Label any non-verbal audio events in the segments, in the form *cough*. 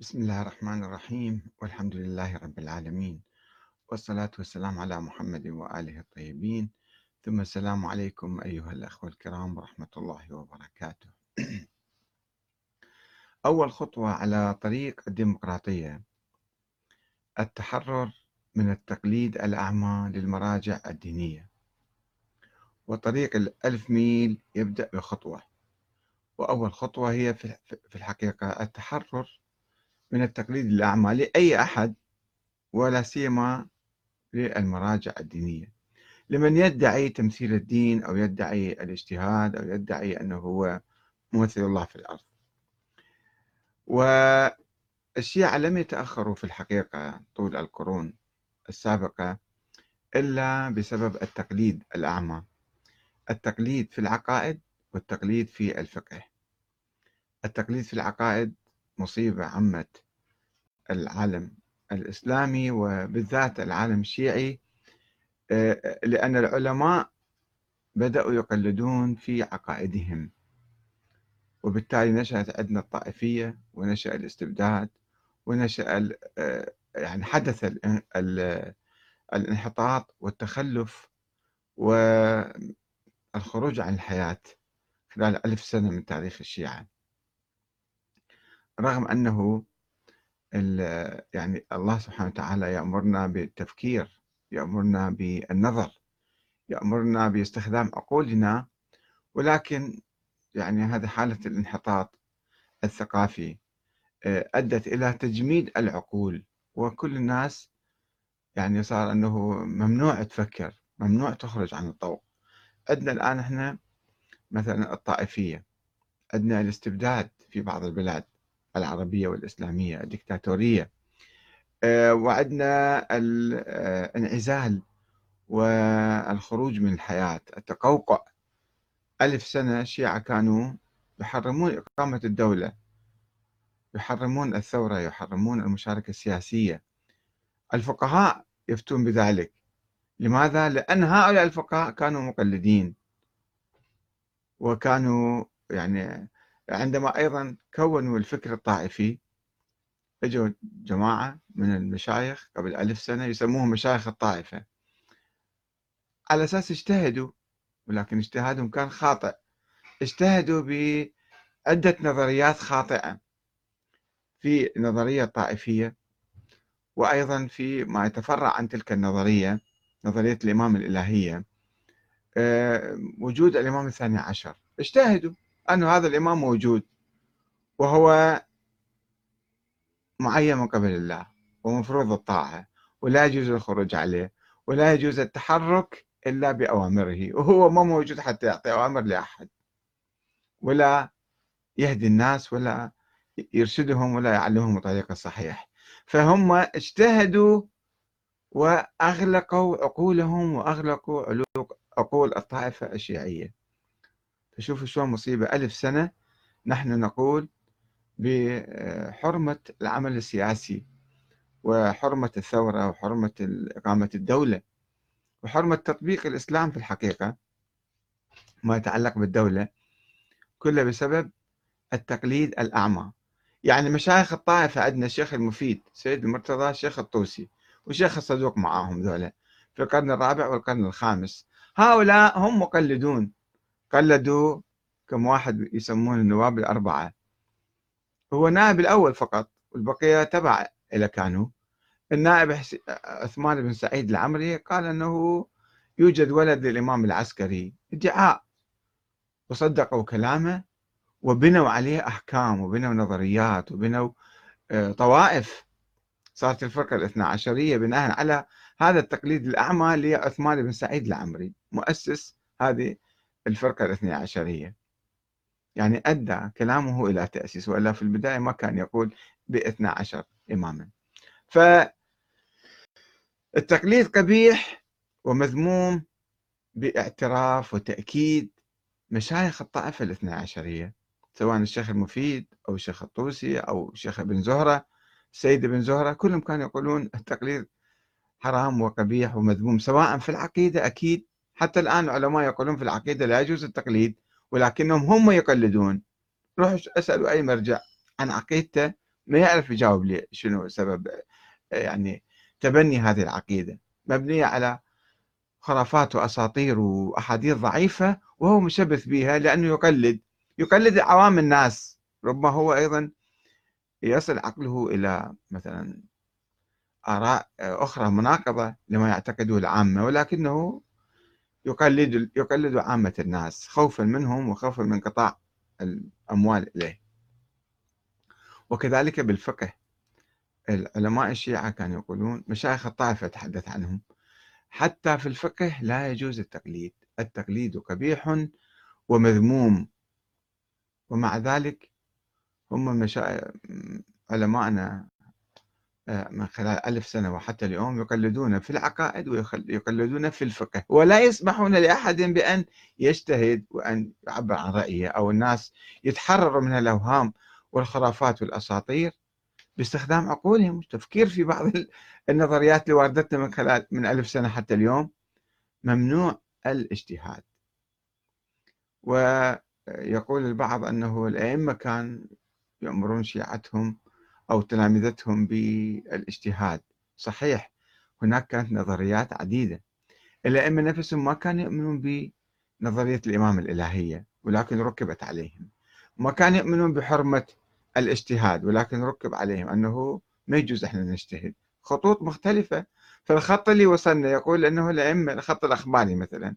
بسم الله الرحمن الرحيم والحمد لله رب العالمين والصلاة والسلام على محمد وآله الطيبين. ثم السلام عليكم أيها الأخوة الكرام ورحمة الله وبركاته. *clears throat* أول خطوة على طريق الديمقراطية. التحرر من التقليد الأعمى للمراجع الدينية. وطريق الألف ميل يبدأ بخطوة. وأول خطوة هي في الحقيقة التحرر من التقليد الأعمى لأي أحد ولا سيما للمراجع الدينية. لمن يدعي تمثيل الدين أو يدعي الاجتهاد أو يدعي أنه هو ممثل الله في الأرض. والشيعة لم يتأخروا في الحقيقة طول القرون السابقة إلا بسبب التقليد الأعمى. التقليد في العقائد والتقليد في الفقه. التقليد في العقائد مصيبة عمت العالم الإسلامي وبالذات العالم الشيعي آه، لأن العلماء بدأوا يقلدون في عقائدهم. وبالتالي نشأت عندنا الطائفية ونشأ الاستبداد ونشأ آه، يعني حدث الانحطاط والتخلف والخروج عن الحياة خلال ألف سنة من تاريخ الشيعة. رغم أنه يعني الله سبحانه وتعالى يأمرنا بالتفكير يأمرنا بالنظر يأمرنا باستخدام عقولنا ولكن يعني هذه حالة الانحطاط الثقافي آه، أدت إلى تجميد العقول وكل الناس يعني صار أنه ممنوع تفكر ممنوع تخرج عن الطوق عندنا الآن إحنا مثلا الطائفية عندنا الاستبداد في بعض البلاد. العربية والإسلامية الدكتاتورية. آه، وعندنا الانعزال والخروج من الحياة. التقوقع. ألف سنة الشيعة كانوا يحرمون إقامة الدولة يحرمون الثورة يحرمون المشاركة السياسية. الفقهاء يفتون بذلك. لماذا؟ لأن هؤلاء الفقهاء كانوا مقلدين. وكانوا يعني عندما أيضا كونوا الفكر الطائفي إجوا جماعة من المشايخ قبل ألف سنة يسموهم مشايخ الطائفة. على أساس اجتهدوا ولكن اجتهادهم كان خاطئ. اجتهدوا بعدة نظريات خاطئة في نظرية طائفية وأيضا في ما يتفرع عن تلك النظرية نظرية الإمام الإلهية. آه، وجود الإمام الثاني عشر. اجتهدوا. أن هذا الإمام موجود وهو معين من قبل الله ومفروض الطاعة ولا يجوز الخروج عليه ولا يجوز التحرك إلا بأوامره وهو ما موجود حتى يعطي أوامر لأحد ولا يهدي الناس ولا يرشدهم ولا يعلمهم الطريق الصحيح. فهم اجتهدوا وأغلقوا عقولهم وأغلقوا عقول الطائفة الشيعية. فشوفوا شلون مصيبة. ألف سنة نحن نقول بحرمة العمل السياسي وحرمة الثورة وحرمة إقامة الدولة وحرمة تطبيق الإسلام في الحقيقة ما يتعلق بالدولة كله بسبب التقليد الأعمى. يعني مشايخ الطائفة عندنا الشيخ المفيد سيد المرتضى الشيخ الطوسي والشيخ الصدوق معاهم ذولا في القرن الرابع والقرن الخامس هؤلاء هم مقلدون. قلدوا كم واحد يسمون النواب الأربعة. هو نائب الأول فقط والبقية تبع إلى كانوا. النائب عثمان بن سعيد العمري قال أنه يوجد ولد للإمام العسكري. ادعاء وصدقوا كلامه وبنوا عليه أحكام وبنوا نظريات وبنوا آه، طوائف. صارت الفرقة الاثنى عشرية بناء على هذا التقليد الأعمى لعثمان بن سعيد العمري مؤسس هذه الفرقة الاثنى عشرية يعني أدى كلامه إلى تأسيس وإلا في البداية ما كان يقول باثنى عشر إماما. فالتقليد قبيح ومذموم باعتراف وتأكيد مشايخ الطائفة الاثنى عشرية سواء الشيخ المفيد أو الشيخ الطوسي أو الشيخ ابن زهرة السيد ابن زهرة كلهم كانوا يقولون التقليد حرام وقبيح ومذموم سواء في العقيدة أكيد حتى الآن العلماء يقولون في العقيدة لا يجوز التقليد ولكنهم هم يقلدون. روحوا اسألوا أي مرجع. عن عقيدته ما يعرف يجاوب لي شنو سبب يعني تبني هذه العقيدة. مبنية على خرافات وأساطير وأحاديث ضعيفة وهو مشبث بها لأنه يقلد. يقلد عوام الناس. ربما هو أيضا يصل عقله إلى مثلا آراء أخرى مناقضة لما يعتقده العامة ولكنه يقلد يقلد عامة الناس خوفا منهم وخوفا من قطاع الأموال إليه. وكذلك بالفقه. العلماء الشيعة كانوا يقولون مشايخ الطائفة تحدث عنهم. حتى في الفقه لا يجوز التقليد. التقليد قبيح ومذموم. ومع ذلك هم مشا... علماءنا من خلال ألف سنة وحتى اليوم يقلدون في العقائد ويقلدون في الفقه ولا يسمحون لأحد بأن يجتهد وأن يعبر عن رأيه أو الناس يتحرروا من الأوهام والخرافات والأساطير باستخدام عقولهم. والتفكير في بعض النظريات اللي واردتنا من خلال من ألف سنة حتى اليوم ممنوع الاجتهاد. ويقول البعض أنه الأئمة كان يأمرون شيعتهم أو تلامذتهم بالاجتهاد. صحيح هناك كانت نظريات عديدة. الأئمة نفسهم ما كانوا يؤمنون بنظرية الإمام الإلهية ولكن ركبت عليهم. ما كانوا يؤمنون بحرمة الاجتهاد ولكن ركب عليهم أنه ما يجوز إحنا نجتهد. خطوط مختلفة. فالخط اللي وصلنا يقول أنه الأئمة الخط الأخباري مثلا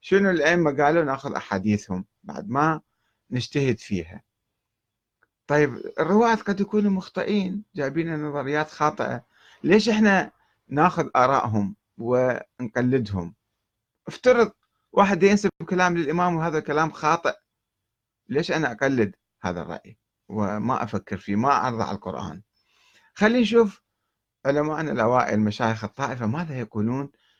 شنو الأئمة قالوا نأخذ أحاديثهم بعد ما نجتهد فيها؟ طيب الرواة قد يكونوا مخطئين جايبين نظريات خاطئة. ليش إحنا ناخذ آرائهم ونقلدهم؟ افترض واحد ينسب كلام للإمام وهذا الكلام خاطئ ليش أنا أقلد هذا الرأي وما أفكر فيه ما أعرض على القرآن؟ خلينا نشوف علماءنا الأوائل مشايخ الطائفة ماذا يقولون